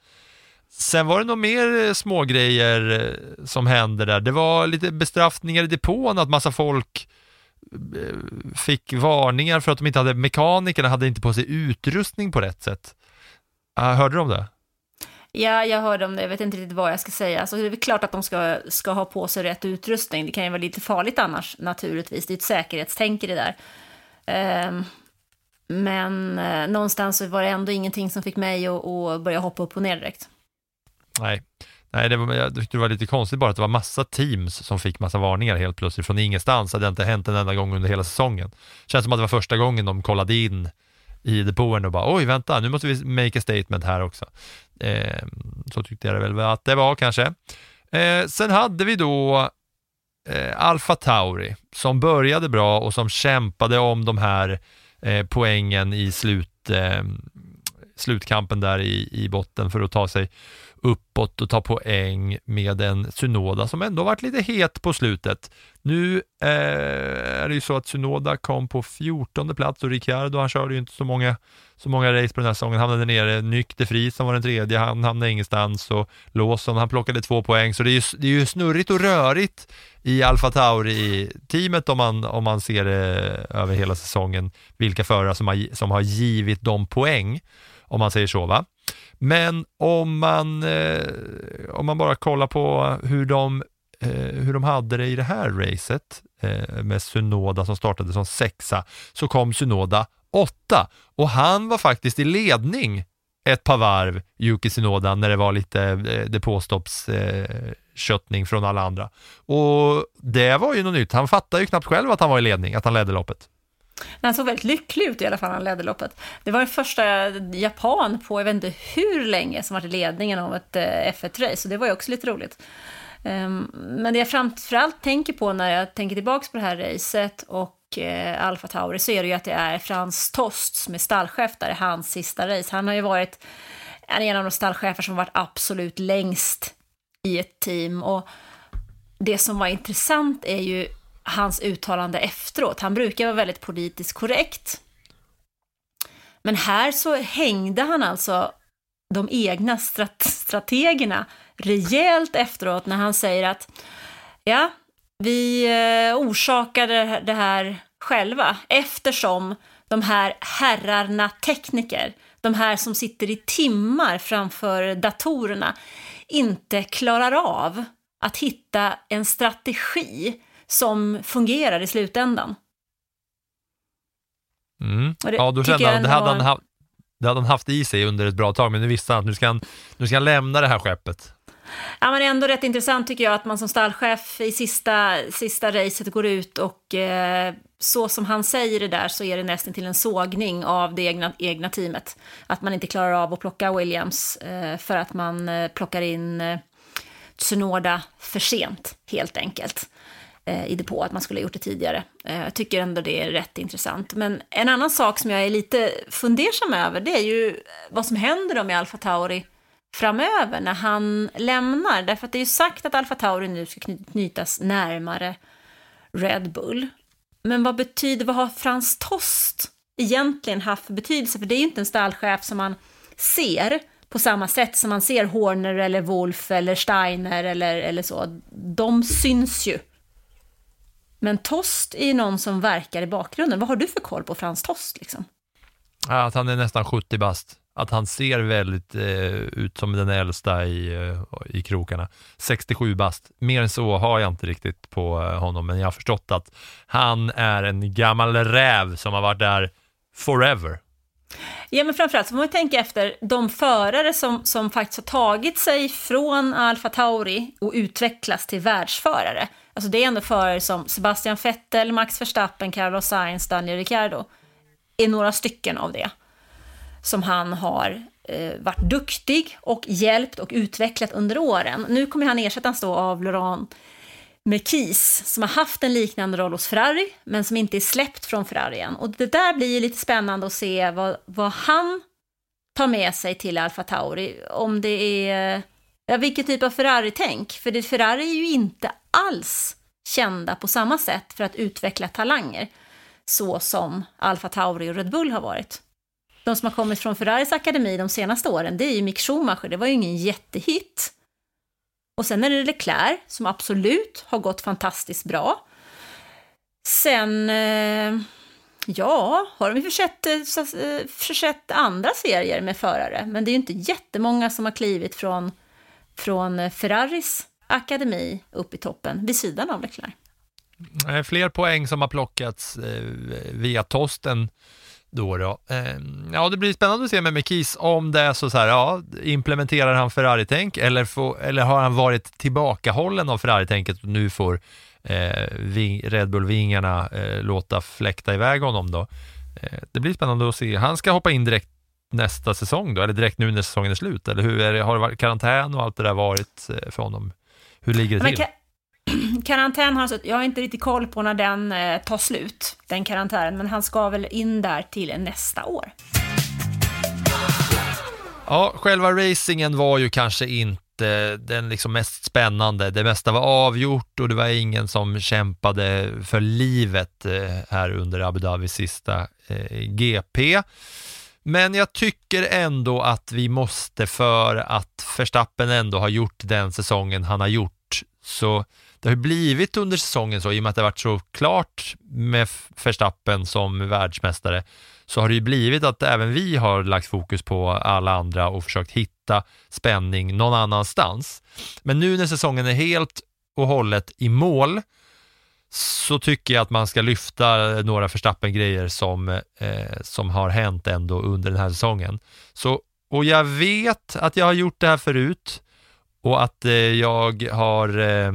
Sen var det nog mer eh, smågrejer eh, som hände där. Det var lite bestraffningar i depån, att massa folk eh, fick varningar för att de inte hade, mekanikerna hade inte på sig utrustning på rätt sätt. Ah, hörde du om det? Ja, jag hörde om det. Jag vet inte riktigt vad jag ska säga. Alltså, det är väl klart att de ska, ska ha på sig rätt utrustning. Det kan ju vara lite farligt annars, naturligtvis. Det är ett säkerhetstänk i det där. Ehm, men eh, någonstans var det ändå ingenting som fick mig att, att börja hoppa upp och ner direkt. Nej, Nej det var, jag tyckte det var lite konstigt bara att det var massa teams som fick massa varningar helt plötsligt från ingenstans. Det hade inte hänt en enda gång under hela säsongen. Känns som att det var första gången de kollade in i depån och bara oj vänta, nu måste vi make a statement här också. Eh, så tyckte jag det väl att det var kanske. Eh, sen hade vi då eh, Alfa Tauri som började bra och som kämpade om de här eh, poängen i slut, eh, slutkampen där i, i botten för att ta sig uppåt och ta poäng med en Synoda som ändå varit lite het på slutet. Nu eh, är det ju så att Synoda kom på 14 plats och Ricciardo, han körde ju inte så många, så många race på den här säsongen, hamnade nere. Nykter de som var den tredje, han hamnade ingenstans och Lawson, han plockade två poäng, så det är ju, det är ju snurrigt och rörigt i Alfa Tauri-teamet om man, om man ser det över hela säsongen, vilka förare som har, som har givit dem poäng, om man säger så va. Men om man, eh, om man bara kollar på hur de, eh, hur de hade det i det här racet Eh, med Sunoda som startade som sexa, så kom Sunoda åtta och han var faktiskt i ledning ett par varv, Yuki Sunoda, när det var lite eh, depåstoppsköttning eh, från alla andra. Och det var ju något nytt. Han fattade ju knappt själv att han var i ledning, att han ledde loppet. Han såg väldigt lycklig ut i alla fall, han ledde loppet. Det var den första japan på, jag vet inte hur länge, som varit i ledningen av ett eh, F1-race, så det var ju också lite roligt. Ehm, men det jag framförallt tänker på när jag tänker tillbaka på det här racet och eh, Alfa Tauri så är det ju att det är Frans Tost som är stallchef där, hans sista race. Han har ju varit en av de stallchefer som varit absolut längst i ett team och det som var intressant är ju hans uttalande efteråt. Han brukar vara väldigt politiskt korrekt. Men här så hängde han alltså de egna strat strategerna rejält efteråt när han säger att ja, vi eh, orsakade det här själva eftersom de här herrarna tekniker, de här som sitter i timmar framför datorerna, inte klarar av att hitta en strategi som fungerar i slutändan. Mm. Ja, då kände han, det hade, han det hade han haft i sig under ett bra tag, men nu visste han att nu ska han, nu ska han lämna det här skeppet. Ja, men ändå rätt intressant tycker jag att man som stallchef i sista, sista racet går ut och eh, så som han säger det där så är det nästan till en sågning av det egna, egna teamet. Att man inte klarar av att plocka Williams eh, för att man eh, plockar in eh, Tsunoda för sent, helt enkelt eh, Eh, i depå, att man skulle ha gjort det tidigare. Eh, jag tycker ändå det är rätt intressant. Men en annan sak som jag är lite fundersam över, det är ju eh, vad som händer då med Alfa Tauri framöver när han lämnar. Därför att det är ju sagt att Alfa Tauri nu ska knytas närmare Red Bull. Men vad betyder, vad har Frans Tost egentligen haft för betydelse? För det är ju inte en stallchef som man ser på samma sätt som man ser Horner eller Wolf eller Steiner eller, eller så. De syns ju. Men Tost är ju någon som verkar i bakgrunden. Vad har du för koll på Frans Tost? Liksom? Att han är nästan 70 bast att han ser väldigt eh, ut som den äldsta i, eh, i krokarna. 67 bast. Mer än så har jag inte riktigt på eh, honom, men jag har förstått att han är en gammal räv som har varit där forever. Ja, men framförallt så får man tänka efter de förare som, som faktiskt har tagit sig från Alfa Tauri och utvecklats till världsförare. Alltså det är ändå förare som Sebastian Vettel, Max Verstappen, Carlos Sainz, Daniel Ricciardo. är några stycken av det som han har eh, varit duktig och hjälpt och utvecklat under åren. Nu kommer han ersättas då av Laurent Merkis som har haft en liknande roll hos Ferrari men som inte är släppt från Ferrari än. Och det där blir ju lite spännande att se vad, vad han tar med sig till Alfa Tauri. Om det är, ja, vilken typ av Ferrari-tänk. För det, Ferrari är ju inte alls kända på samma sätt för att utveckla talanger så som Alfa Tauri och Red Bull har varit de som har kommit från Ferraris akademi de senaste åren, det är ju Mick Schumacher. Det var ju ingen jättehit. Och sen är det Leclerc som absolut har gått fantastiskt bra. Sen, eh, ja, har de ju försett, eh, eh, försett andra serier med förare, men det är ju inte jättemånga som har klivit från, från Ferraris akademi upp i toppen vid sidan av Leclerc. Eh, fler poäng som har plockats eh, via Tosten då, då. Eh, ja, det blir spännande att se med Mekis om det är så, så här, ja, implementerar han Ferrari-tänk eller, eller har han varit tillbakahållen av Ferrari-tänket och nu får eh, Red Bull-vingarna eh, låta fläkta iväg honom då. Eh, det blir spännande att se. Han ska hoppa in direkt nästa säsong då, eller direkt nu när säsongen är slut, eller hur är det, har det varit karantän och allt det där varit för honom? Hur ligger det till? [CLEARS THROAT] karantän har jag har inte riktigt koll på när den eh, tar slut, den karantänen, men han ska väl in där till nästa år. Ja, själva racingen var ju kanske inte den liksom mest spännande. Det mesta var avgjort och det var ingen som kämpade för livet eh, här under Abu Dhabis sista eh, GP. Men jag tycker ändå att vi måste, för att Verstappen ändå har gjort den säsongen han har gjort, så det har blivit under säsongen så, i och med att det har varit så klart med Verstappen som världsmästare, så har det ju blivit att även vi har lagt fokus på alla andra och försökt hitta spänning någon annanstans. Men nu när säsongen är helt och hållet i mål så tycker jag att man ska lyfta några Verstappen-grejer som, eh, som har hänt ändå under den här säsongen. Så, och jag vet att jag har gjort det här förut och att eh, jag har eh,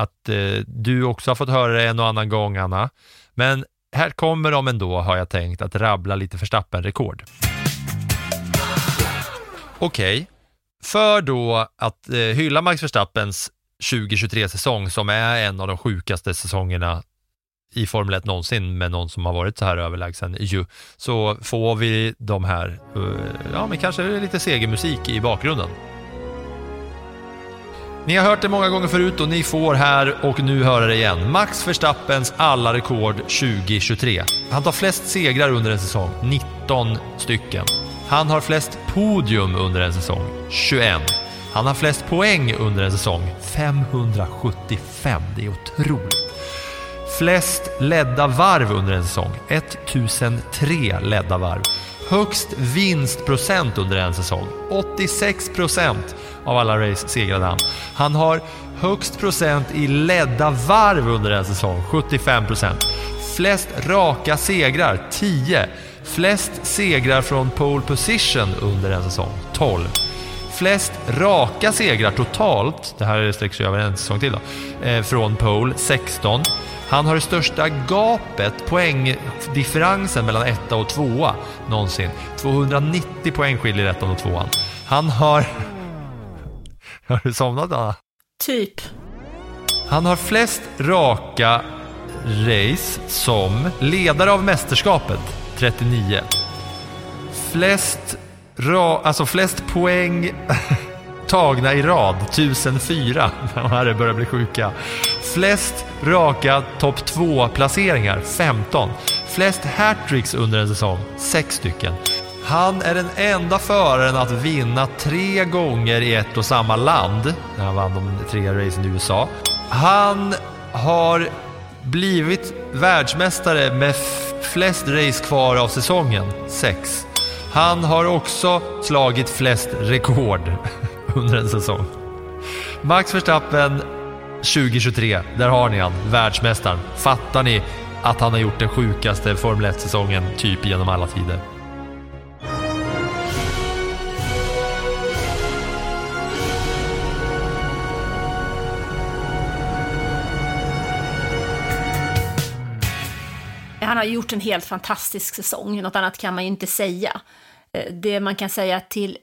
att eh, du också har fått höra det en och annan gång, Anna. Men här kommer de ändå, har jag tänkt, att rabbla lite Verstappen-rekord. Okej, okay. för då att eh, hylla Max Verstappens 2023-säsong som är en av de sjukaste säsongerna i Formel 1 någonsin med någon som har varit så här överlägsen ju, så får vi de här, uh, ja men kanske lite segermusik i bakgrunden. Ni har hört det många gånger förut och ni får här och nu höra det igen. Max Verstappens alla rekord 2023. Han tar flest segrar under en säsong, 19 stycken. Han har flest podium under en säsong, 21. Han har flest poäng under en säsong, 575. Det är otroligt. Flest ledda varv under en säsong, 1003 ledda varv. Högst vinstprocent under en säsong, 86 procent av alla race segrade han. Han har högst procent i ledda varv under en säsong, 75 procent. Flest raka segrar, 10. Flest segrar från pole position under en säsong, 12 flest raka segrar totalt, det här sträcker sig över en säsong till då, eh, från pole, 16. Han har det största gapet, poängdifferensen mellan etta och tvåa någonsin. 290 poäng skiljer ettan och tvåan. Han har... [LAUGHS] Har du somnat Anna? Typ. Han har flest raka race som ledare av mästerskapet, 39. Flest Ra, alltså flest poäng [LAUGHS] tagna i rad, 1004. [LAUGHS] De här börjar bli sjuka. Flest raka topp 2-placeringar, 15. Flest hattricks under en säsong, 6 stycken. Han är den enda föraren att vinna tre gånger i ett och samma land. När han vann de tre racen i USA. Han har blivit världsmästare med flest race kvar av säsongen, 6. Han har också slagit flest rekord [LAUGHS] under en säsong. Max Verstappen 2023, där har ni han, världsmästaren. Fattar ni att han har gjort den sjukaste Formel 1-säsongen typ genom alla tider? Har gjort en helt fantastisk säsong, något annat kan man ju inte säga. Eh, det man kan säga till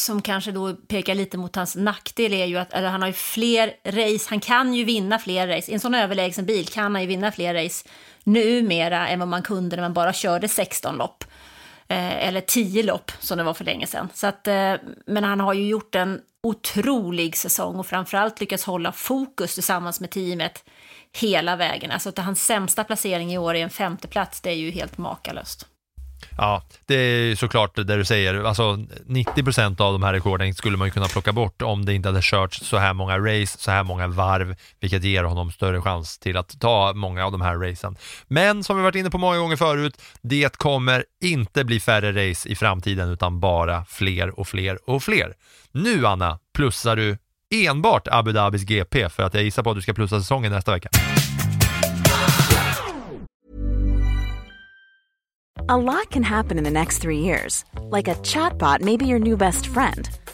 som kanske då pekar lite mot hans nackdel är ju att eller han har ju fler race, han kan ju vinna fler race. I en sån överlägsen bil kan han ju vinna fler race numera än vad man kunde när man bara körde 16 lopp. Eh, eller 10 lopp som det var för länge sedan. Så att, eh, men han har ju gjort en otrolig säsong och framförallt lyckats hålla fokus tillsammans med teamet hela vägen. Alltså att hans sämsta placering i år är en femteplats, det är ju helt makalöst. Ja, det är såklart det du säger. Alltså 90% av de här rekorden skulle man ju kunna plocka bort om det inte hade körts så här många race, så här många varv, vilket ger honom större chans till att ta många av de här racen. Men som vi varit inne på många gånger förut, det kommer inte bli färre race i framtiden utan bara fler och fler och fler. Nu Anna, plussar du enbart Abu Dhabis GP för att jag gissar på att du ska plussa säsongen nästa vecka. A lot can happen in the next three years. Like a chatbot maybe your new best friend.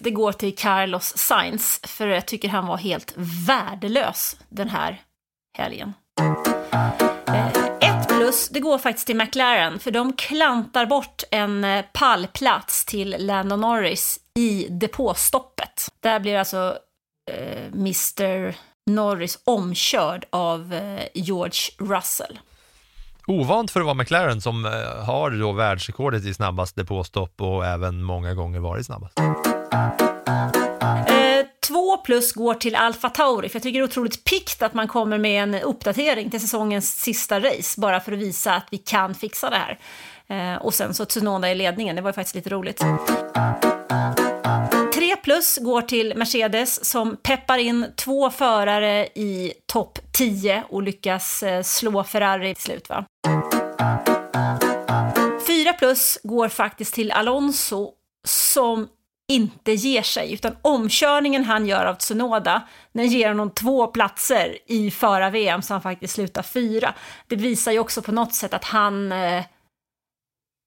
det går till Carlos Sainz, för jag tycker han var helt värdelös den här helgen. Eh, ett plus, det går faktiskt till McLaren, för de klantar bort en eh, pallplats till Lando Norris i depåstoppet. Där blir alltså eh, Mr Norris omkörd av eh, George Russell. Ovant för att vara McLaren som eh, har då världsrekordet i snabbast depåstopp och även många gånger varit snabbast. Eh, två plus går till Alfa Tauri, för jag tycker det är otroligt pikt att man kommer med en uppdatering till säsongens sista race, bara för att visa att vi kan fixa det här. Eh, och sen så Tsunoda i ledningen, det var ju faktiskt lite roligt plus går till Mercedes som peppar in två förare i topp 10 och lyckas eh, slå Ferrari till slut. Va? 4 plus går faktiskt till Alonso som inte ger sig, utan omkörningen han gör av Tsunoda, den ger honom två platser i förar-VM så han faktiskt slutar fyra. Det visar ju också på något sätt att han, eh,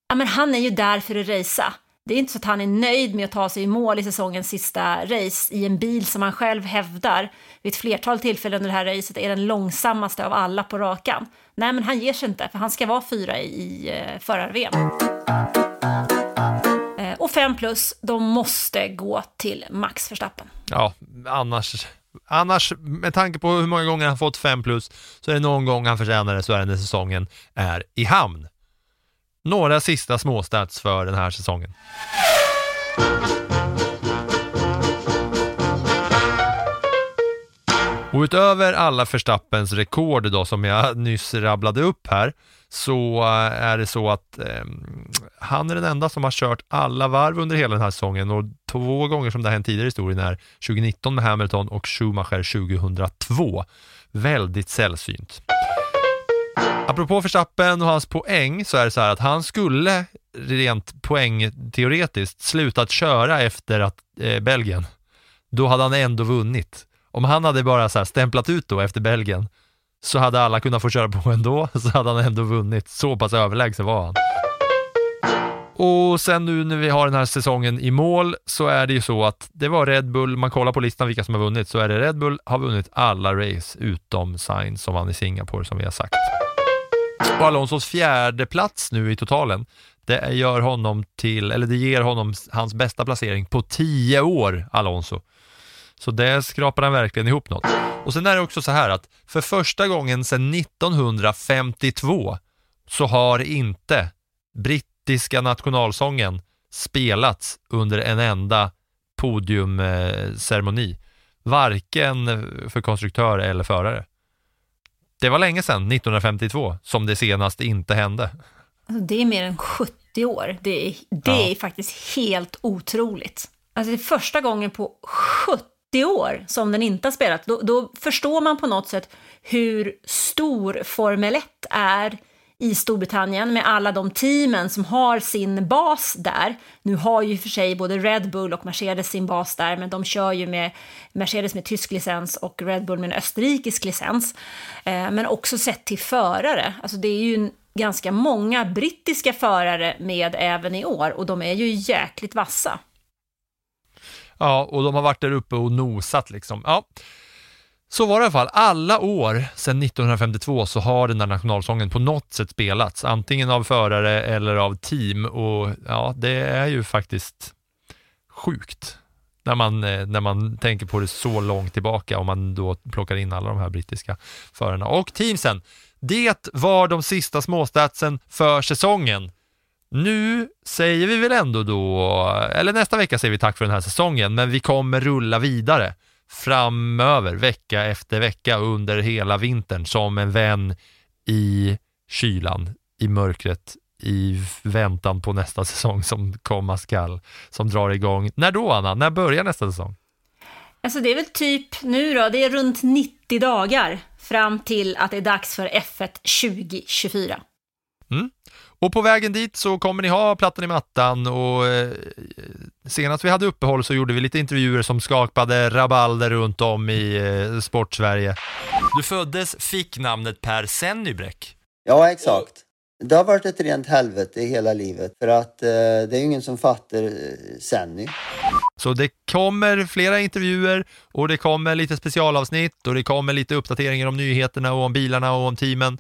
ja men han är ju där för att racea. Det är inte så att han är nöjd med att ta sig i mål i säsongens sista race i en bil som han själv hävdar vid ett flertal tillfällen under det här racet är den långsammaste av alla på rakan. Nej, men han ger sig inte, för han ska vara fyra i, i eh, förar-VM. Eh, och fem plus, de måste gå till Max Verstappen. Ja, annars, annars, med tanke på hur många gånger han fått fem plus, så är det någon gång han förtjänar det så är det när säsongen är i hamn. Några sista småstats för den här säsongen. Och utöver alla Verstappens rekord då som jag [LAUGHS] nyss rabblade upp här så eh, är det så att eh, han är den enda som har kört alla varv under hela den här säsongen och två gånger som det har hänt tidigare i historien är 2019 med Hamilton och Schumacher 2002. Väldigt sällsynt. Apropå Verstappen och hans poäng så är det så här att han skulle rent poängteoretiskt slutat köra efter att eh, Belgien. Då hade han ändå vunnit. Om han hade bara så här stämplat ut då efter Belgien så hade alla kunnat få köra på [LAUGHS] ändå, så hade han ändå vunnit. Så pass överlägsen var han. Och sen nu när vi har den här säsongen i mål så är det ju så att det var Red Bull, man kollar på listan vilka som har vunnit, så är det Red Bull har vunnit alla race utom Sainz som vann i Singapore som vi har sagt. Och Alonsos fjärde plats nu i totalen, det gör honom till, eller det ger honom hans bästa placering på tio år, Alonso. Så det skrapar han verkligen ihop något. Och sen är det också så här att för första gången sedan 1952 så har inte brittiska nationalsången spelats under en enda podiumceremoni. Varken för konstruktör eller förare. Det var länge sedan, 1952, som det senast inte hände. Alltså, det är mer än 70 år. Det är, det ja. är faktiskt helt otroligt. Alltså det är första gången på 70 år som den inte har spelat. Då, då förstår man på något sätt hur stor Formel 1 är i Storbritannien med alla de teamen som har sin bas där. Nu har ju för sig både Red Bull och Mercedes sin bas där, men de kör ju med Mercedes med tysk licens och Red Bull med en österrikisk licens. Eh, men också sett till förare, alltså det är ju ganska många brittiska förare med även i år och de är ju jäkligt vassa. Ja, och de har varit där uppe och nosat liksom. Ja. Så var det i alla fall. Alla år sedan 1952 så har den där nationalsången på något sätt spelats, antingen av förare eller av team och ja, det är ju faktiskt sjukt när man, eh, när man tänker på det så långt tillbaka om man då plockar in alla de här brittiska förarna. Och teamsen, det var de sista småstatsen för säsongen. Nu säger vi väl ändå då, eller nästa vecka säger vi tack för den här säsongen, men vi kommer rulla vidare framöver, vecka efter vecka under hela vintern som en vän i kylan, i mörkret, i väntan på nästa [LAUGHS] säsong som komma skall, som drar igång. När då Anna? När börjar nästa säsong? Alltså det är väl typ nu då, det är runt 90 dagar fram till att det är dags för F1 2024. Mm. Och på vägen dit så kommer ni ha plattan i mattan och eh, senast vi hade uppehåll så gjorde vi lite intervjuer som skapade rabalder runt om i eh, sportsverige. Du föddes, fick namnet Per Sennybräck. Ja, exakt. Det har varit ett rent helvete i hela livet för att eh, det är ingen som fattar eh, Senny. Så det kommer flera intervjuer och det kommer lite specialavsnitt och det kommer lite uppdateringar om nyheterna och om bilarna och om teamen.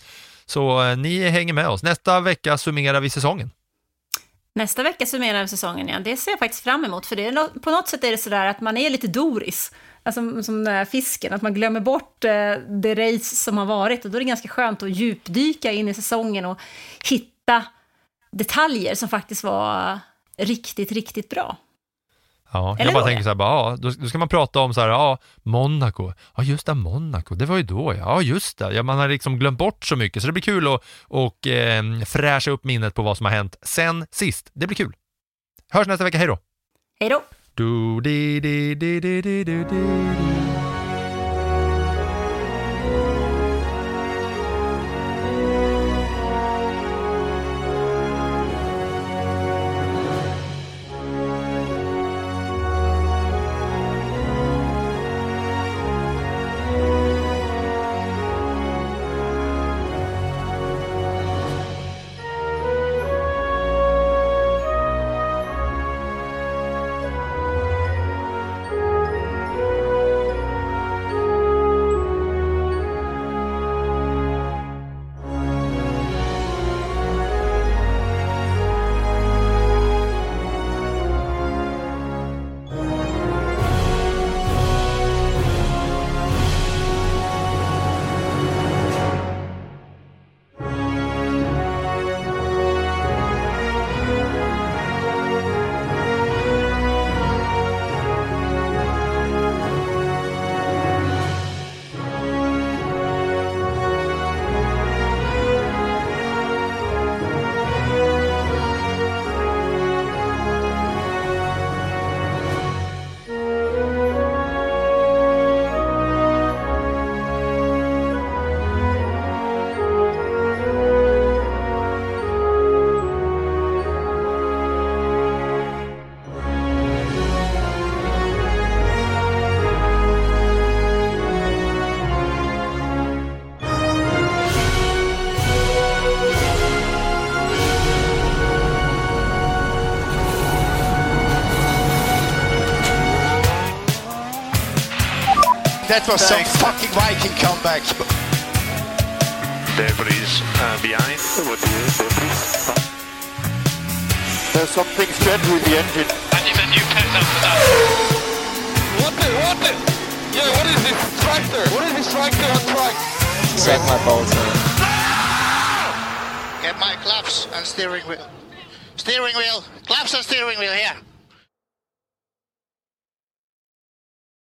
Så eh, ni hänger med oss. Nästa vecka summerar vi säsongen. Nästa vecka summerar vi säsongen, ja. Det ser jag faktiskt fram emot. För det är no på något sätt är det sådär att man är lite Doris Alltså som den här fisken, att man glömmer bort eh, det race som har varit och då är det ganska skönt att djupdyka in i säsongen och hitta detaljer som faktiskt var riktigt, riktigt bra. Ja, Eller jag bara då, tänker så här, bara, ja, då, då ska man prata om så här, ja, Monaco, ja just det, Monaco, det var ju då, ja, ja just det, ja, man har liksom glömt bort så mycket, så det blir kul att och, eh, fräscha upp minnet på vad som har hänt sen sist. Det blir kul. Hörs nästa vecka, hej då! Hej då! That was some fucking Viking comeback. Debris uh, behind. There's something strange with the engine. What the, what the? Yeah, what is this tractor? What is this tractor on track? Check my Bolton. Get my claps and steering wheel. Steering wheel. Claps and steering wheel here.